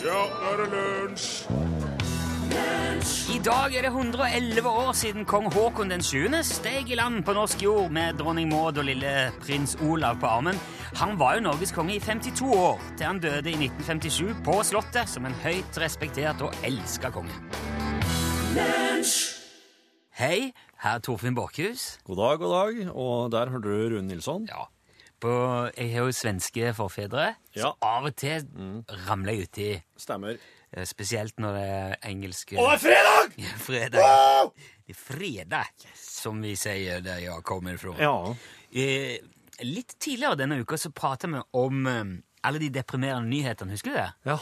Ja, nå er det lunsj! I dag er det 111 år siden kong Haakon den 7. steg i land på norsk jord med dronning Maud og lille prins Olav på armen. Han var jo Norges konge i 52 år, til han døde i 1957 på Slottet som en høyt respektert og elska konge. Hei, her er Torfinn Borchhus. God dag, god dag. Og der hørte du Rune Nilsson. Ja. På, jeg har jo svenske forfedre, så av og til ramler jeg uti Stemmer. eh, Spesielt når det er engelske Og det er fredag! Fredag. Det er fredag, som vi sier der jeg kommer fra. Ja. Eh, litt tidligere denne uka så prata vi om eh, alle de deprimerende nyhetene. Husker du det? Ja.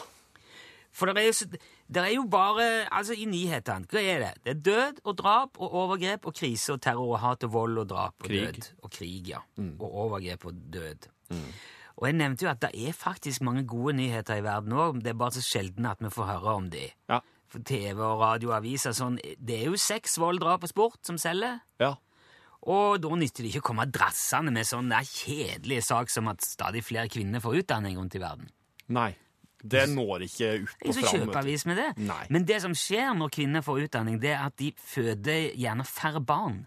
For det er, jo, så- der er jo bare Altså, i nyhetene, hva er det? Det er død og drap og overgrep og krise og terror og hat og vold og drap og Krig. død. Og krig, ja. Og overgrep og død. Og jeg nevnte jo at det er faktisk mange gode nyheter i verden òg, det er bare så sjelden at vi får høre om de. Ja. For TV og radio og aviser sånn Det er jo sex, vold, drap og sport som selger. Ja. Og da nytter det ikke å komme drassende med sånn der kjedelige sak som at stadig flere kvinner får utdanning rundt i verden. Nei. Det når ikke ut på og fram. kjøper vet avis med det. Nei. Men det som skjer når kvinner får utdanning, det er at de føder gjerne færre barn.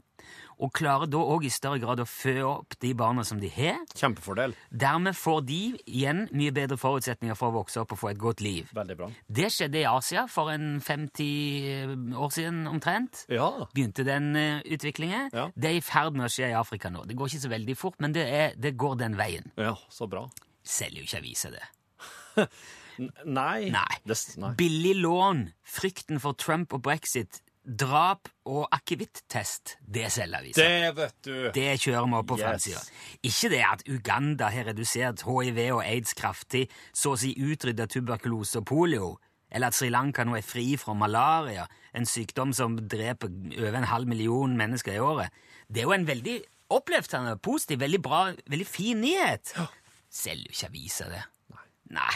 Og klarer da òg i større grad å fø opp de barna som de har. Kjempefordel. Dermed får de igjen mye bedre forutsetninger for å vokse opp og få et godt liv. Veldig bra. Det skjedde i Asia for en 50 år siden omtrent. Ja. Begynte den eh, utviklingen. Ja. Det er i ferd med å skje i Afrika nå. Det går ikke så veldig fort, men det, er, det går den veien. Ja, så bra. Selger jo ikke aviser, det. Nei. Nei. Billig lån, frykten for Trump og brexit, drap og akevitttest, det selger aviser. Det vet du. Det kjører vi opp på Yes. framsida. Ikke det at Uganda har redusert hiv og aids kraftig, så å si utrydda tuberkulose og polio, eller at Sri Lanka nå er fri fra malaria, en sykdom som dreper over en halv million mennesker i året. Det er jo en veldig oppløftende, positiv, veldig bra, veldig fin nyhet. Selger jo ikke aviser, det. Nei.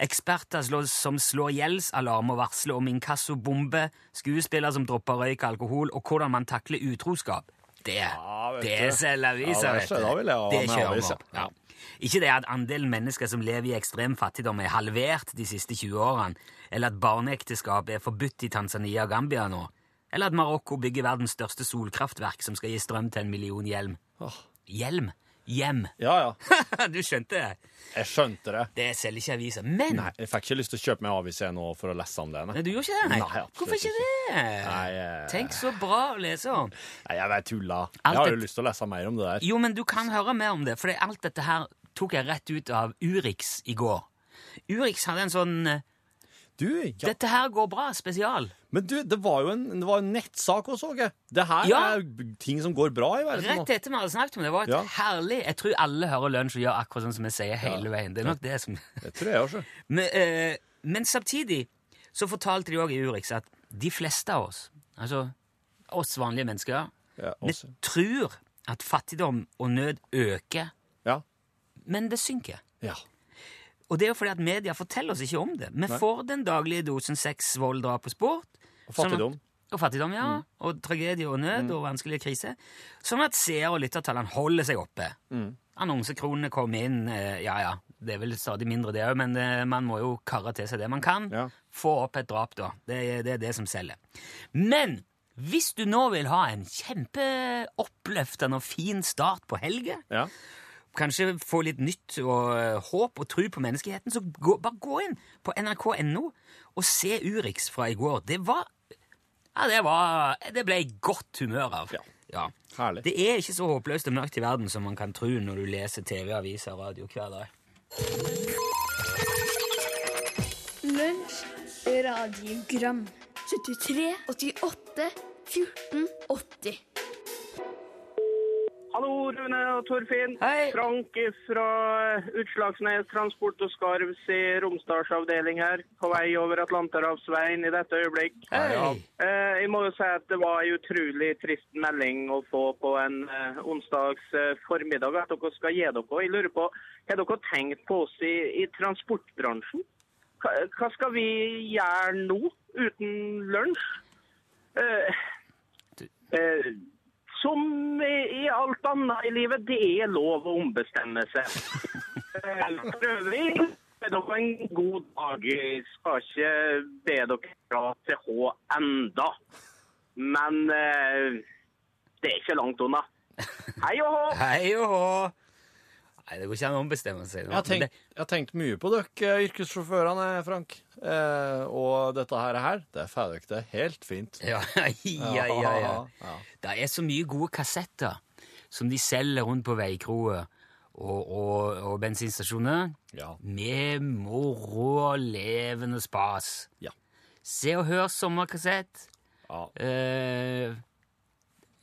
Eksperter som slår gjeldsalarm og varsler om inkassobombe, skuespillere som dropper røyk og alkohol, og hvordan man takler utroskap. Det, ja, det selger aviser, Ja, vet du. ha Det med kjører vi opp. ja. Ja. Ikke det at andelen mennesker som lever i ekstrem fattigdom er halvert de siste 20 årene, eller at barneekteskap er forbudt i Tanzania og Gambia nå, eller at Marokko bygger verdens største solkraftverk som skal gi strøm til en million hjelm. Hjelm? Hjem. Ja, ja. du skjønte det? Jeg skjønte det. Det selger ikke aviser. Men Nei, Jeg fikk ikke lyst til å kjøpe meg avis nå for å lese om det. Nei, du gjorde ikke det? Nei. Nei, Hvorfor ikke det? Nei, jeg... Tenk så bra å lese om. Nei jeg vet tulla. Jeg har jo det- lyst til å lese mer om det der. Jo, men du kan høre mer om det, for alt dette her tok jeg rett ut av Urix i går. Urix hadde en sånn eh, Du, ja. Dette her går bra, spesial. Men du, det var jo en, det var en nettsak også, ikke? Det her Ja. er ting som går bra i verden nå. Rett etter vi hadde snakket om det. Det var et Ja. herlig Jeg tror alle hører lunsj og gjør akkurat sånn som vi sier hele veien. Det er nok det som Det tror jeg også. Men, eh, men samtidig så fortalte de òg i Urix at de fleste av oss, altså oss vanlige mennesker, Ja, vi også. tror at fattigdom og nød øker, Ja. men det synker. ja. Og det er jo fordi at media forteller oss ikke om det. Vi får den daglige dosen sex, vold, drap og sport. Og Sånn at- fattigdom. Mm. og fattigdom, ja. Og tragedie og nød og vanskelige kriser. Sånn at seer- og lyttertallene holder seg oppe. Mm. Annonsekronene kommer inn. eh, Ja, ja, det er vel stadig mindre det òg, men eh, man må jo karre til seg det man kan. Ja. Få opp et drap, da. Det, det er det som selger. Men hvis du nå vil ha en kjempeoppløftende og fin start på helga, Ja. kanskje få litt nytt og eh, håp og tro på menneskeheten, så gå, bare gå inn på nrk.no og se Urix fra i går. Det var Ja, det var Det ble jeg godt humør av. Ja. Herlig. Det er ikke så håpløst og mørkt i verden som man kan tro når du leser TV, aviser og radio hver dag. Lunsj, radiogram 73, 88, 14, 80 Hallo, Rune og Torfinn. Hei. Frank fra Utslagsnes Transport og Skarvs i Romsdalsavdeling her. På vei over Atlanterhavsveien i dette øyeblikk. Hei! Eh, jeg må jo si at det var en utrolig trist melding å få på en eh, onsdags eh, formiddag at dere skal gi dere. Jeg lurer på, har dere tenkt på oss i, i transportbransjen? Hva, hva skal vi gjøre nå uten lunsj? Uh, eh, som i alt annet i livet, det er lov å ombestemme seg. Eh, For øvrig ønsker dere en god dag. Jeg skal ikke be dere dra til H enda. Men eh, det er ikke langt unna. Hei og hå! Hei og hå! Nei, det går ikke an å ombestemme seg. nå, Jeg har tenkt, tenkt, jeg har tenkt mye på dere eh, yrkessjåførene, Frank. Eh, og dette her, her det får dere helt fint. Ja, ja, ja, ja. Ja. Det er så mye gode kassetter som de selger rundt på veikroer og, og, og bensinstasjoner. Ja. Med moro og levende spas. Ja. Se og hør sommerkassett. Ja. Eh,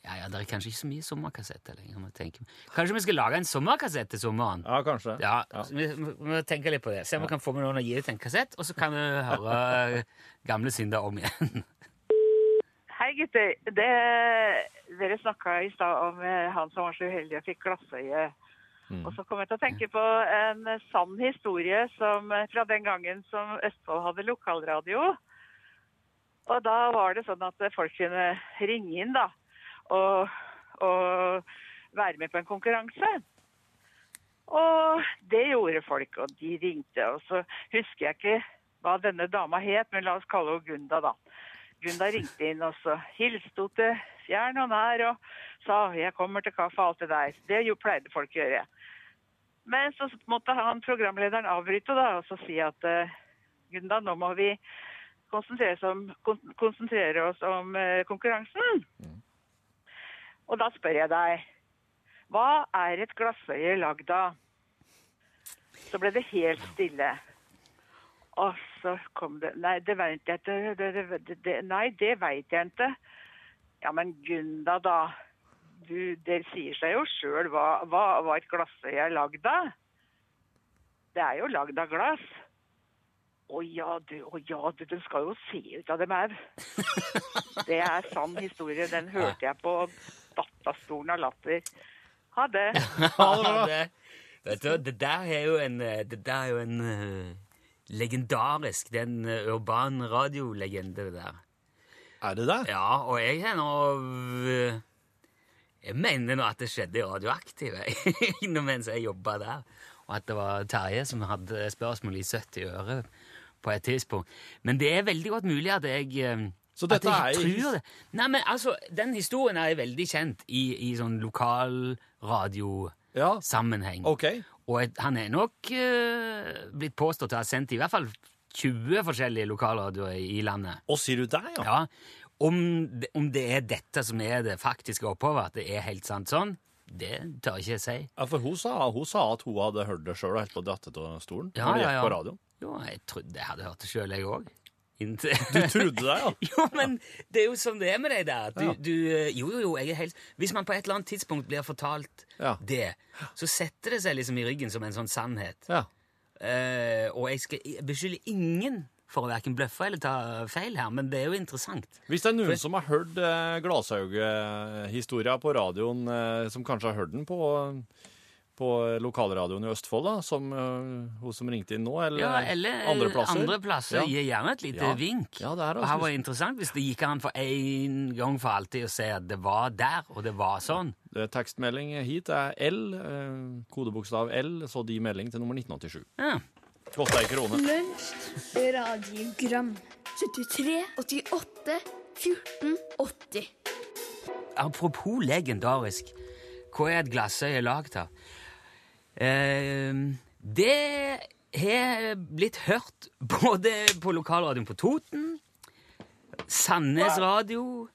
ja, ja, det er kanskje ikke så mye sommerkassetter lenger. må tenke. Kanskje vi skal lage en sommerkassett til sommeren? ja, kanskje. Ja, så vi vi må tenke litt på det. Se om vi kan få med noen og gi ut en kassett, og så kan vi høre gamle synder om igjen. Hei gutter. Det, dere snakka i stad om eh, han som var så uheldig og fikk glassøye. Og så kom jeg til å tenke på en eh, sann historie som, eh, fra den gangen som Østfold hadde lokalradio. Og da var det sånn at folk kunne ringe inn da, og, å være med på en konkurranse. Og det gjorde folk, og de ringte. Og så husker jeg ikke hva denne dama het, men la oss kalle henne Gunda, da. Gunda ringte inn, og så hilste hun til fjern og nær og sa 'jeg kommer til kaffe' og alt det der. Det jo pleide folk å gjøre. Men så måtte han programlederen avbryte da, og så si at eh, Gunda, nå må vi konsentrere oss om, konsentrere oss om eh, konkurransen. Og da spør jeg deg, hva er et glassøye lagd av? Så ble det helt stille. Og så kom det Nei, det veit jeg ikke. Det, det, det, det, nei, det veit jeg ikke. Ja, men Gunda, da. Du, det sier seg jo sjøl hva, hva, hva et glassøye er lagd av. Det er jo lagd av glass. Å ja, du, å ja, du, den skal jo se ut av dem au. Det er sann historie. Den hørte jeg på datt av stolen av latter. Ha det. ha det, vet du, det der er jo en, eh, det der er jo en uh, legendarisk Det er en eh, urban radiolegende, det der. Er det det? Ja, og jeg er nå Jeg mener nå at det skjedde i Radioaktive mens jeg jobba der. Og at det var Terje som hadde spørsmål i 70 øre på et tidspunkt. Men det er veldig godt mulig at jeg Så at dette jeg er- tror det. Nei, men altså, Den historien er veldig kjent i, i sånn lokalradiosammenheng. Ja. OK. Og et, han er nok uh, blitt påstått å ha sendt i hvert fall 20 forskjellige lokalradioer i, i landet. Og sier du det, ja? Ja, om om det er dette som er det faktiske opphavet, at det er helt sant sånn, det tør jeg ikke si. Ja, For hun sa, hun sa at hun hadde hørt det sjøl og helt på datt av stolen. Ja, når det ja, gikk ja. på radioen. Jo, jeg trodde jeg hadde hørt det sjøl, jeg òg. Inntil Du trodde det, ja? Jo, men det er jo sånn det er med deg der. Du, Ja. du, eh, jo, jo, jo, jeg er helt Hvis man på et eller annet tidspunkt blir fortalt Ja. det, så setter det seg liksom i ryggen som en sånn sannhet. Ja. Uh, og jeg skal beskylde ingen for å verken bløffe eller ta feil her, men det er jo interessant. Hvis det er noen som har hørt uh, Glashaug-historia på radioen, uh, som kanskje har hørt den på, på lokalradioen i Østfold, da, som uh, hun som ringte inn nå, eller, Ja, eller andre plasser andre plasser. Ja. Gi gjerne et lite Ja. vink. Ja, det er og her var det interessant hvis det gikk an for en gang for alltid å si at det var der, og det var sånn. Det er tekstmelding hit er L, uh, kodebokstav L, så de melding til nummer 1987. Ja. Koster ei krone. Lunsj, radiogram 73, 88, 14, 80 Apropos legendarisk, hva er et glassøye lagd av? Eh, det har blitt hørt både på lokalradioen på Toten, Sandnes Radio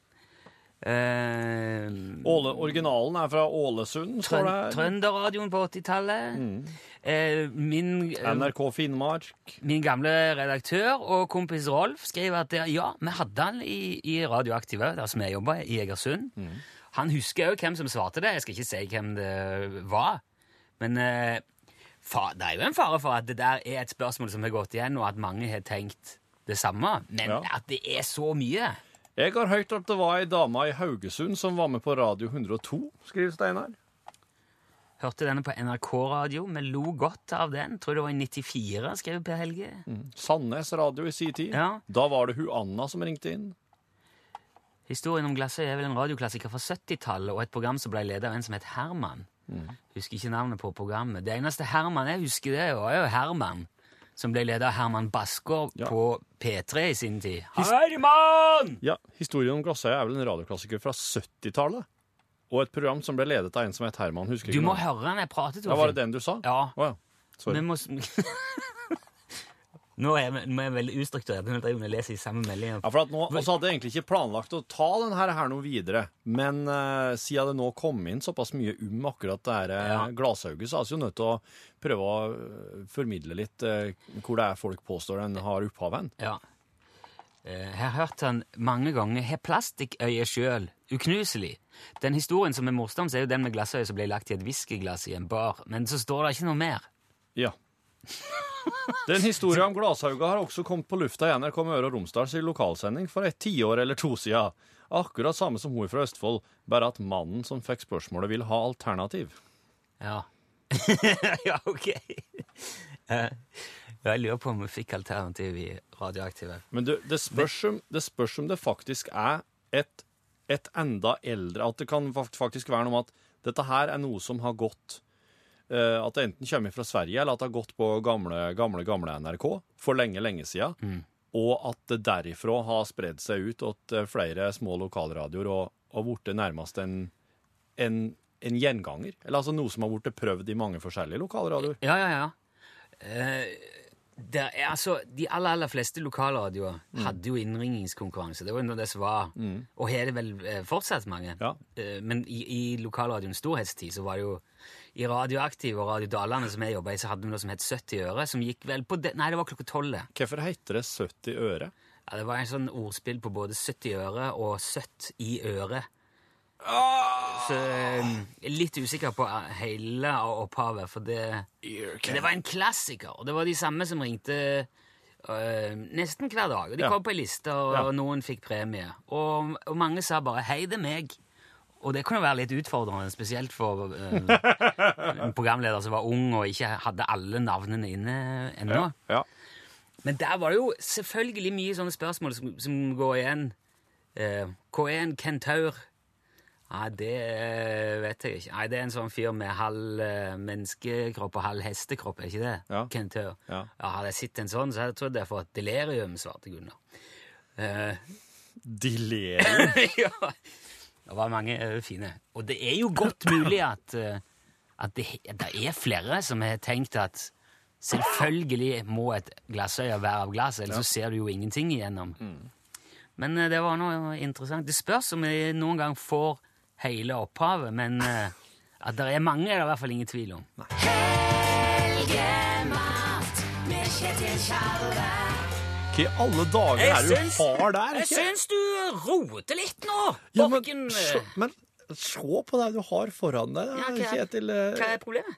eh, Åle, originalen er fra Ålesund, står det her. Trønderradioen på 80-tallet. Mm. eh, NRK Finnmark. min gamle redaktør og kompis Rolf skrev at det, ja, vi hadde han i, i Radioaktive, der som jeg jobba, i Egersund. Han husker jo hvem som svarte det. Jeg skal ikke si hvem det var. Men eh, fa, det er jo en fare for at det der er et spørsmål som har gått igjen, og at mange har tenkt det samme. Men Ja. at det er så mye Jeg har hørt at det var ei dame i Haugesund som var med på Radio 102, skriver Steinar. Hørte denne på NRK-radio. Vi lo godt av den. Tror det var i 94, skrev Per Helge. Sandnes Radio i sin tid. Ja. Da var det hun Anna som ringte inn. Historien om Glassøy er vel en radioklassiker fra 70-tallet og et program som ble ledet av en som het Herman. Husker ikke navnet på programmet. Det eneste Herman jeg husker, det var jo Herman, som ble ledet av Herman Basker Ja. på P3 i sin tid. Herman! Ja, Historien om Glassøya er vel en radioklassiker fra 70-tallet. Og et program som ble ledet av en som het Herman. Husker Du må noe. høre han jeg pratet om. Ja, Var det den du sa? Ja. Oh, ja. Sorry. Vi må... Nå er jeg, nå er jeg veldig ustrukturert. Nå driver vi og leser i samme melding. Ja, for nå, også hadde jeg egentlig ikke planlagt å ta denne her, her noe videre. Men uh, siden det nå kom inn såpass mye um akkurat det her Ja. uh, så er vi jo nødt til å prøve å eh, formidle litt uh, hvor det er folk påstår den har opphavet. Ja. Eh, Jeg har hørt han mange ganger. Har plastikkøye sjøl. Uknuselig. Den historien som er morsomst, er jo den med glassøye som ble lagt i et whiskyglass i en bar. Men så står det ikke noe mer. Ja. Den historien om Glashauga har også kommet på lufta i NRK Møre og Romsdals lokalsending for et tiår eller to siden. Akkurat samme som hun fra Østfold, bare at mannen som fikk spørsmålet, vil ha alternativ. Ja. ja, ok. Jeg lurer på om vi fikk alternativ i Radioaktive. Men det, det, spørs om, det spørs om det faktisk er et, et enda eldre At det kan faktisk være noe med at dette her er noe som har gått At det enten kommer fra Sverige, eller at det har gått på gamle, gamle, gamle NRK for lenge, lenge siden. Og at det derifra har spredd seg ut til flere små lokalradioer og, og blitt nærmest en, en, en gjenganger. Eller altså noe som har blitt prøvd i mange forskjellige lokalradioer. Ja, ja, ja. Eh, er, altså, de aller, aller fleste lokalradioer hadde jo innringningskonkurranse. Det var jo det som var, og har det vel eh, fortsatt mange. Ja. Eh, men i, i lokalradioens storhetstid så var det jo i Radioaktiv og Radio Dalane som jeg jobba i, så hadde vi noe som het 70 øre, som gikk vel på det, Nei, det var klokka tolv. Hvorfor heter det 70 øre? Ja, det var en sånn ordspill på både 70 øre og 70 i øret. Så eh, jeg er litt usikker på eh, hele opphavet, for det Men det var en klassiker, og det var de samme som ringte øh, nesten hver dag. Og de kom på ei liste, og Ja. noen fikk premie. Og, og mange sa bare 'hei, det er meg'. Og det kunne være litt utfordrende, spesielt for øh, en programleder som var ung og ikke hadde alle navnene inne ennå. Ja. Men der var det jo selvfølgelig mye sånne spørsmål som, som går igjen. Eh, hva er en kentaur? Nei, det eh, vet jeg ikke. Nei, Det er en sånn fyr med halv eh, menneskekropp og halv hestekropp, er ikke det? Ja. Kentaur. Ja. Hadde jeg sett en sånn, så hadde jeg trodd jeg fått delirium, svarte Gunnar. Eh, Delirium. ja. Det var mange eh, fine. Og det er jo godt mulig at, eh, at det, det er flere som har tenkt at selvfølgelig må et glassøye være av glass, ellers så ser du jo ingenting igjennom. Men eh, det var noe interessant. Det spørs om vi noen gang får hele opphavet, men at det er mange, er det i hvert fall ingen tvil om. Hva i alle dager er det du har der? Jeg ikke? syns du roter litt nå! Ja, men, Borgen, men se på det du har foran deg, Ja, hva- Kjetil. eh, Hva er problemet?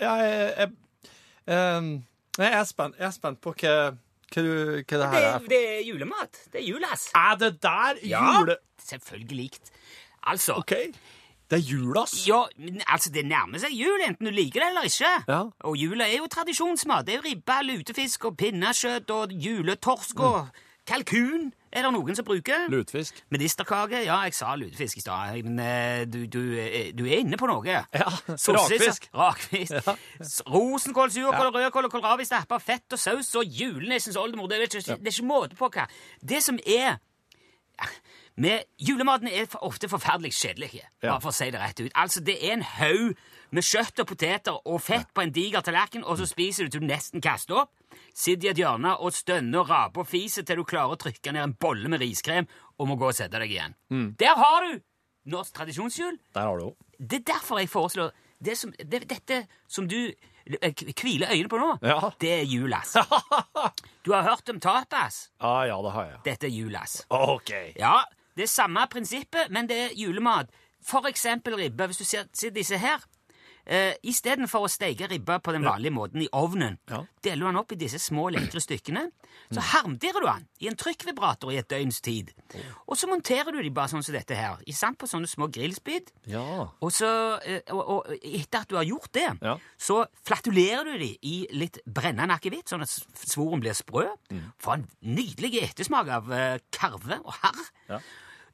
Jeg, jeg, jeg, em, jeg, er spent, jeg er spent på hva, hva, du, hva det her er. det er julemat. Det er julas. Er det der Ja, jule... selvfølgelig. Altså, OK. Det er julas. ja, men altså, det nærmer seg jul, enten du liker det eller ikke. Ja. Og jula er jo tradisjonsmat. Det er jo ribbe, lutefisk og pinnekjøtt og juletorsk og kalkun. Er det noen som bruker? Lutefisk. Medisterkake? Ja, jeg sa lutefisk i stad, men eh, du, du, eh, du er inne på noe. Ja, rakfisk. Rakfisk. Ja. Rosenkål, surkål, rødkål og kålrabi stappa, fett og saus og julenissens oldemor. Det er, ikke, det er ikke måte på hva. Det som er med Julematen er for- ofte forferdelig kjedelig, Ja. bare for å si det rett ut. Altså, Det er en haug med kjøtt og poteter og fett på en diger tallerken, og så spiser du til du nesten kaster opp. Sitter i et hjørne og stønner og raper og fiser til du klarer å trykke ned en bolle med riskrem og må gå og sette deg igjen. Der har du norsk tradisjonsjul. Der har du. Det er derfor jeg foreslår det som, det, Dette som du eh, hviler øynene på nå, Ja. det er julas. Du har hørt om tapas? Ja, ja, det har jeg. Dette er julas. OK. Ja, det er samme prinsippet, men det er julemat. For eksempel ribbe. Hvis du ser, ser disse her eh, Istedenfor å steke ribba på den vanlige måten i ovnen, Ja. deler du den opp i disse små, lekre stykkene. Så harmdirrer du den i en trykkvibrator i et døgns tid. Og så monterer du de bare sånn som dette her, i sand på sånne små grillspyd. Ja. Og så, eh, og, og etter at du har gjort det, Ja. så flatulerer du de i litt brennende akevitt, sånn at svoren blir sprø. Får en nydelig ettersmak av eh, karve og harr. Ja.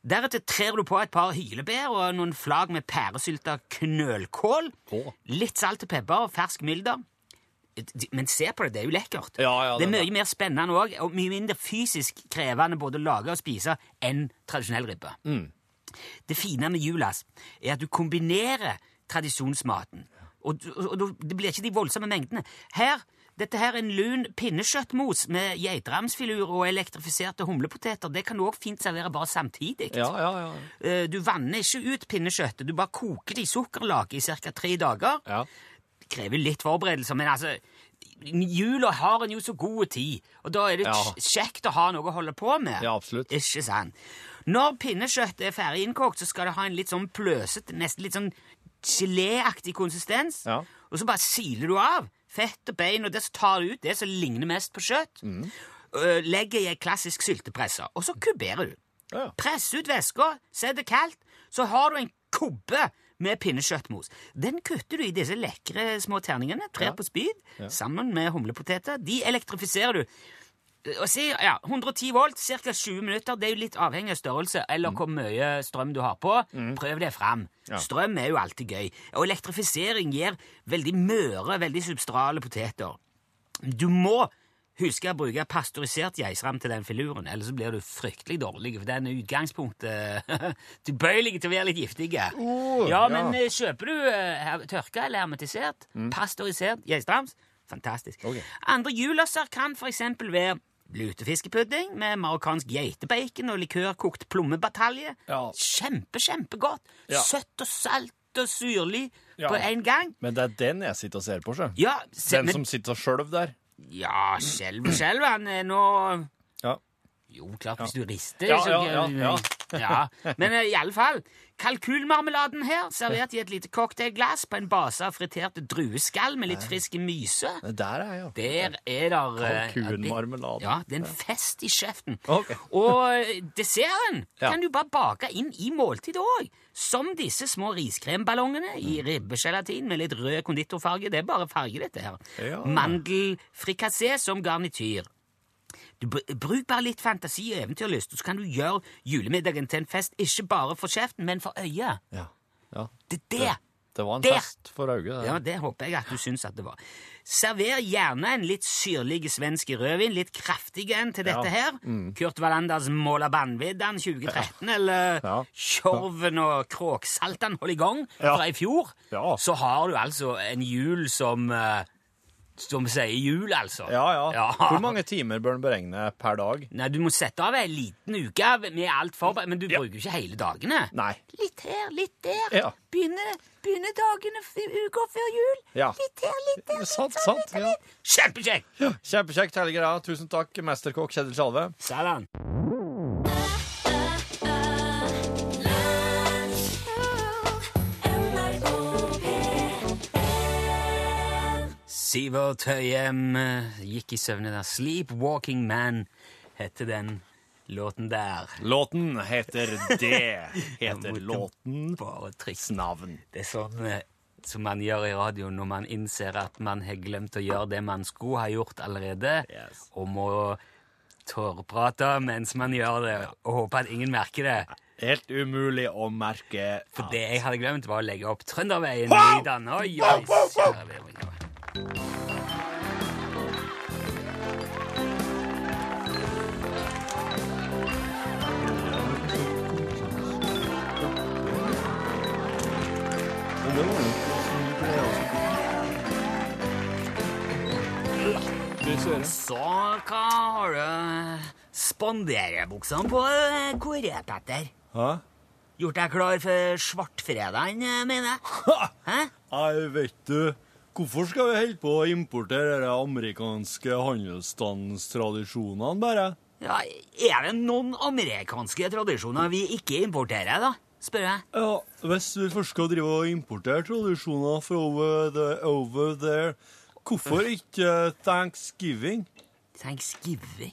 Deretter trer du på et par hylebær og noen flagg med pæresylta knølkål. Oh. Litt salt og pepper og fersk mylder. Men se på det, det er jo lekkert. Ja, ja, det det er mye mer spennende òg, og mye mindre fysisk krevende både å lage og spise enn tradisjonell ribbe. Mm. Det fine med julas er at du kombinerer tradisjonsmaten, og, og, og det blir ikke de voldsomme mengdene. Her, dette her er en lun pinnekjøttmos med geitramsfilur og elektrifiserte humlepoteter. Det kan du òg fint servere bare samtidig. Ja, ja, ja. Eh, Du vanner ikke ut pinnekjøttet, du bare koker det i sukkerlake i ca. tre dager. ja. Det krever litt forberedelser, men altså Jula har en jo så god tid, og da er det Ja. kjekt å ha noe å holde på med. Ja, absolutt. Ikke sant? Når pinnekjøttet er ferdig innkokt, så skal det ha en litt sånn pløsete, nesten litt sånn geléaktig konsistens. Ja. Og så bare siler du av fett og bein, og det så tar ut det som ligner mest på kjøtt. Mm. Legger i ei klassisk syltepresse, og så kuberer du. Ja. Press ut væska, sett det kaldt, så har du en kubbe med pinnekjøttmos. Den kutter du i disse lekre små terningene, trer på spyd, sammen med humlepoteter. De elektrifiserer du. Og si, ja, 110 volt, ca. 20 minutter. Det er jo litt avhengig av størrelse eller hvor mye strøm du har på. Prøv det fram. Ja. Strøm er jo alltid gøy. Og elektrifisering gir veldig møre, veldig substrale poteter. Du må huske å bruke pasteurisert geisram til den filuren, ellers så blir du fryktelig dårlig, for den er utgangspunktet tilbøyelig til å være litt giftig. Oh, ja, men ja. kjøper du eh, her- tørka eller hermetisert, pasteurisert geistrams, fantastisk. Okay. Andre julasser kan eksempel være lutefiskepudding med marokkansk geitebacon og likørkokt plommebatalje. Ja. Kjempe, kjempegodt. Ja. Søtt og salt og syrlig Ja. på en gang. Men det er den jeg sitter og ser på, sjø. Ja, se, Den men, som sitter skjølv der. ja skjelv, skjelv, han er nå. Jo, klart, hvis du rister Ja, så, ja, ja, ja. Men uh, i alle fall, kalkulmarmeladen her, servert i et lite cocktailglass på en base av friterte drueskall med litt friske myse. Der er ja. Der er der eh, Kalkunmarmelade. Ja, det er en fest i kjeften. Okay. Og eh, desserten Ja. kan du bare bake inn i måltidet òg. Som disse små riskremballongene i ribbegelatin med litt rød konditorfarge. Det er bare farge, dette her. Ja. Mandelfrikassé som garnityr. Du, bruk bare litt fantasi og eventyrlyst, og så kan du gjøre julemiddagen til en fest ikke bare for kjeften, men for øyet. Ja. ja. Det er det. Det var en Der. fest for øyet. Ja, Det. det håper jeg at du syns at det var. Server gjerne en litt syrlig svensk rødvin, litt kraftig en til dette Ja. Mm. her. Kurt Wallanders Måla bandviddan 2013, eller Ja. Tjorven og Kråksaltan Ja. fra i fjor. Ja. Så har du altså en jul som eh, Som sier jul, altså. Ja, ja. Hvor mange timer bør en beregne per dag? Nei, Du må sette av ei liten uke med alt forberedt, men du Ja. bruker ikke hele dagene. Nei. Litt her, litt der. Ja. Begynner, begynner dagene uka før jul. Ja. Litt her, litt der. Sant, litt sant, litt, ja. litt. Kjempekjekt! Kjempekjekt, Helge. Tusen takk, mesterkokk Kjetil Tjalve. Salam. Sivert Høyem eh, gikk i søvne der. 'Sleepwalking Man' heter den låten der. Låten heter det. Heter låten Bare triks. navn. Det er sånn eh, som man gjør i radio når man innser at man har glemt å gjøre det man skulle ha gjort allerede, Yes. og må tåreprate mens man gjør det, og håpe at ingen merker det. Helt umulig å merke. For det jeg hadde glemt, var å legge opp Trønderveien i Dan. Oi, oi. Så hva har du spanderebuksene på, Kåre Petter? Hæ? Gjort deg klar for svartfredagen, mener jeg? Hæ? Nei, vet du Hvorfor skal vi holde på å importere de amerikanske handelsstandstradisjonene, bare? Ja, er det noen amerikanske tradisjoner vi ikke importerer, da? Spør jeg. Ja, Hvis vi først skal drive og importere tradisjoner fra over, the, over there, hvorfor ikke thanksgiving? Thanksgiving?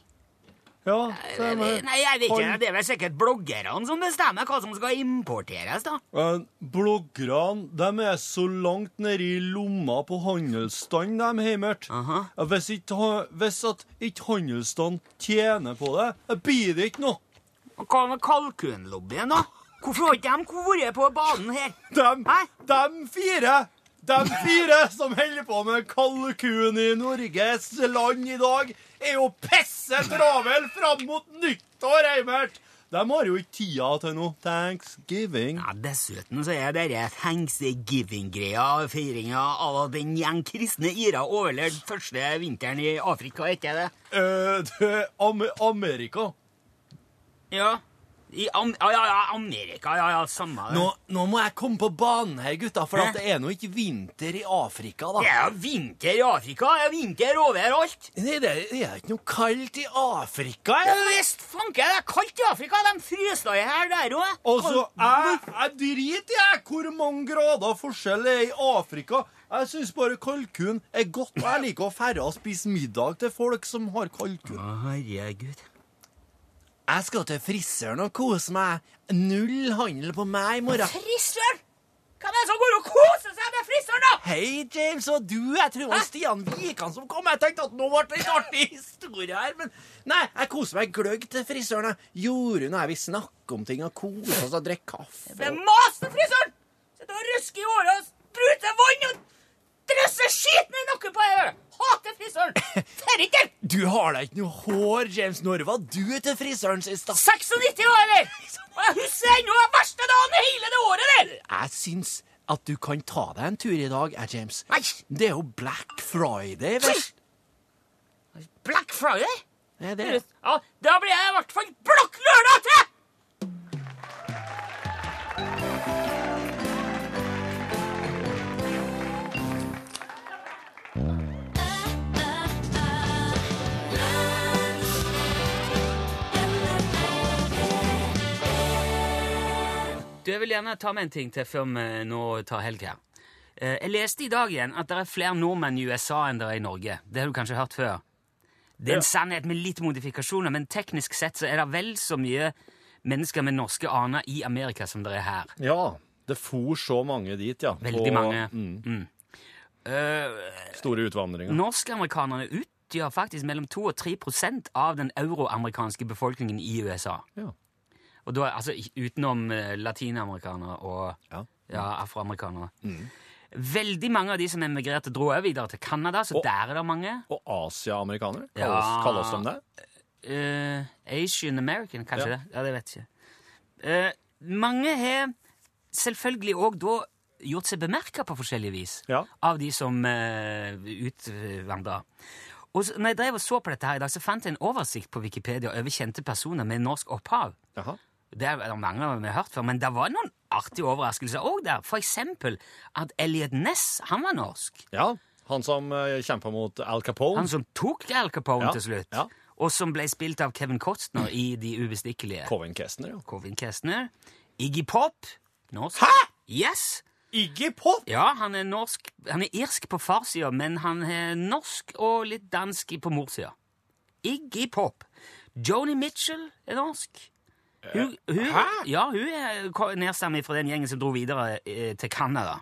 Ja, er. Nei, jeg vet ikke. Det er vel sikkert bloggerne som bestemmer hva som skal importeres, da. Men bloggerne de er så langt nede i lomma på handelsstanden, de heimert. Aha. Hvis, ikke, hvis at ikke handelsstanden tjener på det, blir det ikke noe. Hva med kalkunlobbyen, da? Hvorfor har ikke de vært på banen her? De, Hæ? de fire De fire som holder på med kalkun i Norges land i dag, er jo pisse travel fram mot nyttår, Eimert! De har jo ikke tida til noe thanksgiving. Ja, Dessuten så er denne thanksgiving-greia feiringa av den gjeng kristne ira overlevde første vinteren i Afrika, ikke det? Eh, det er Am Amerika. Ja. I Am ja, ja, Amerika. Ja, ja, samme det. Nå, nå må jeg komme på banen her, gutta, for det er nå ikke vinter i Afrika, da. Det er jo vinter i Afrika. Det er vinter overalt. Nei, det, er- det er ikke noe kaldt i Afrika. Ja, visst fanker det er kaldt i Afrika. De fryser i her der òg. Altså, så jeg, jeg driter jeg hvor mange grader forskjell det er i Afrika. Jeg syns bare kalkun er godt, og jeg liker å færre og spise middag til folk som har kalkun. Herregud. Jeg skal til frisøren og kose meg. Null handel på meg i morgen. Frisøren! Hvem er det som går og koser seg med frisøren, da? Hei, James og du. Jeg tror det var Stian Wikan som kom. Jeg tenkte at nå ble det en artig historie her, men nei, jeg koser meg gløgg til frisøren. Jorunn og jeg vil snakke om ting og koser oss og drikke kaffe. Det er masen frisøren! Sitter og rusker i håret og spruter vann og drysser skiten i nakken på deg! Hater frisøren! Ser ikke det! Du har da ikke noe hår, James. Når var du til frisøren sist? da? 96 år, eller? Og jeg husker ennå den verste dagen i hele det året der! Jeg syns at du kan ta deg en tur i dag, jeg, James. Nei, Det er jo Black Friday, vel? Black Friday? Det er det. Ja, da blir jeg i hvert fall blokk lørdag til! Du, Jeg vil gjerne ta med en ting til før vi nå tar helg her. Eh, Jeg leste i dag igjen at det er flere nordmenn i USA enn det er i Norge. Det har du kanskje hørt før? Det er en sannhet med litt modifikasjoner, men teknisk sett så er det vel så mye mennesker med norske aner i Amerika som det er her. Ja, det for så mange dit, ja. Veldig På, mange. Mm, Mm. Uh, store utvandringer. Norskamerikanerne utgjør faktisk mellom 2 og 3 prosent av den euroamerikanske befolkningen i USA. Ja. Og da, altså utenom eh, latinamerikanere og Ja. ja, afroamerikanere. Veldig mange av de som emigrerte, dro også videre til Canada, så Og- der er det mange. Og asiamerikanere? Ja. Kalles, kalles de det? Uh, Asian American, kanskje Ja. det? Ja, det vet jeg ikke. Uh, mange har selvfølgelig òg da gjort seg bemerka på forskjellig vis Ja. av de som uh, utvandra. Og så, når jeg drev og så på dette her i dag, så fant jeg en oversikt på Wikipedia over kjente personer med norsk opphav. Jaha. Det er det mange vi har hørt før, men det var noen artige overraskelser òg der. For eksempel at Elliot Ness, han var norsk. Ja, han som uh, kjempa mot Al Capone. Han som tok Al Capone Ja, til slutt. ja. Og som ble spilt av Kevin Costner i De ubestikkelige. Covin Kestner, ja. Covin Kestner. Iggy Pop. Norsk. Hæ?! Yes! Iggy Pop! Ja, han er norsk Han er irsk på farssida, men han er norsk og litt dansk på morssida. Iggy Pop. Joni Mitchell er norsk. Hun, hun, Hæ? Ja, hun er ko- fra den gjengen som dro videre eh, til Canada.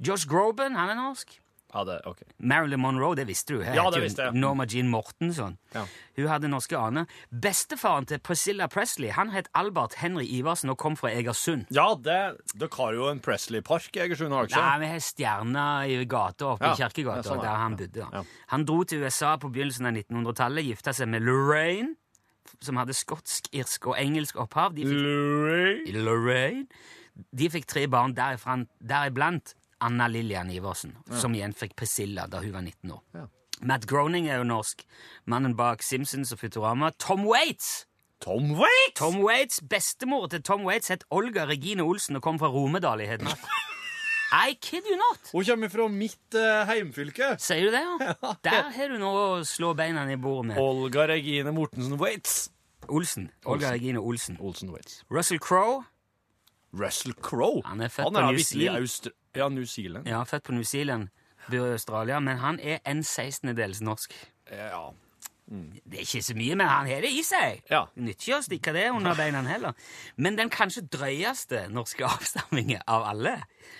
Josh Groban, han er norsk. Ja, det, okay. Marilyn Monroe, det visste du. Ja, det visste jeg. Norma Jean Mortenson. Ja. Hun hadde norske aner. Bestefaren til Priscilla Presley han het Albert Henry Iversen og kom fra Egersund. Ja, det, dere har jo en Presley-park i Egersund, dere Nei, vi har stjerna i gata oppe Ja, i Kirkegata, sånn er der han bodde. Han dro til USA på begynnelsen av 1900-tallet, gifta seg med Lorraine, som hadde skotsk, irsk og engelsk opphav. De fikk. Lorraine. De fikk tre barn, deriblant Anna Lillian Iversen, som igjen fikk Priscilla da hun var 19 år. Ja. Matt Groening er jo norsk. Mannen bak Simpsons og Futurama. Tom Waits! Tom Waits! Tom Waits, Bestemor til Tom Waits het Olga Regine Olsen og kom fra Romedal i Hedmark. I kid you not! Hun kommer fra mitt uh, heimfylke. Sier du det, ja? Der har du noe å slå beina i bordet med. Olga Regine Mortensen Waits. Olsen. Olga Olsen. Regine Olsen. Olsen Waits. Russell Crowe. Russell Crowe. Han er født Han på er New Zealand. Ja, New Zealand. Ja, født på New Zealand. Bor i Australia, men han er en sekstendedels norsk. Ja. Det er ikke så mye, men han har det i seg. Ja. Nytter ikke å stikke det under beina heller. Men den kanskje drøyeste norske avstammingen av alle,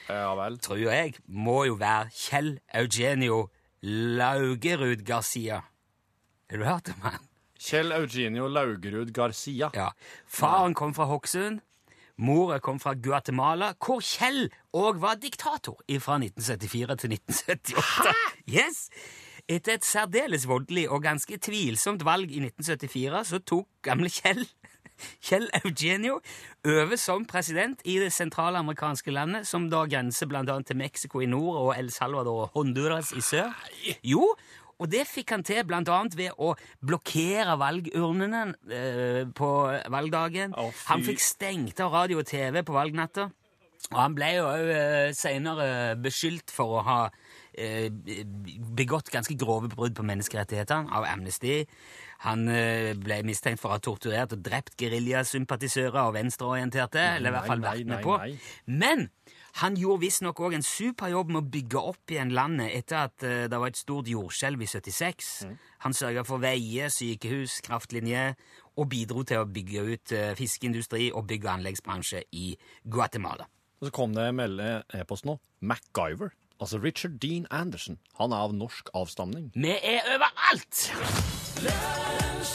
Ja vel. tror jeg, må jo være Kjell Eugenio Laugerud Garcia. Har du hørt om han? Kjell Eugenio Laugerud Garcia. Ja. Faren kom fra Hokksund. Mora kom fra Guatemala, hvor Kjell òg var diktator fra 1974 til 1978. Hæ? Yes! Etter et særdeles voldelig og ganske tvilsomt valg i 1974 så tok gamle Kjell Kjell Eugenio over som president i det sentralamerikanske landet, som da grenser bl.a. til Mexico i nord og El Salvador og Honduras i sør. Jo, og det fikk han til bl.a. ved å blokkere valgurnene eh, på valgdagen. Oh, han fikk stengt av radio og TV på valgnatta. Og han ble jo òg eh, senere beskyldt for å ha begått ganske grove brudd på menneskerettighetene av Amnesty. Han eh, ble mistenkt for å ha torturert og drept geriljasympatisører og venstreorienterte. eller i hvert fall vært med på. Men han gjorde visstnok òg en super jobb med å bygge opp igjen landet etter at eh, det var et stort jordskjelv i 76. Han sørga for veier, sykehus, kraftlinjer og bidro til å bygge ut eh, fiskeindustri og bygg- og anleggsbransje i Guatemala. Og så kom det en e-post nå. MacGyver. Altså Richard Dean Anderson. Han er av norsk avstamning. Vi er overalt! Lunsj,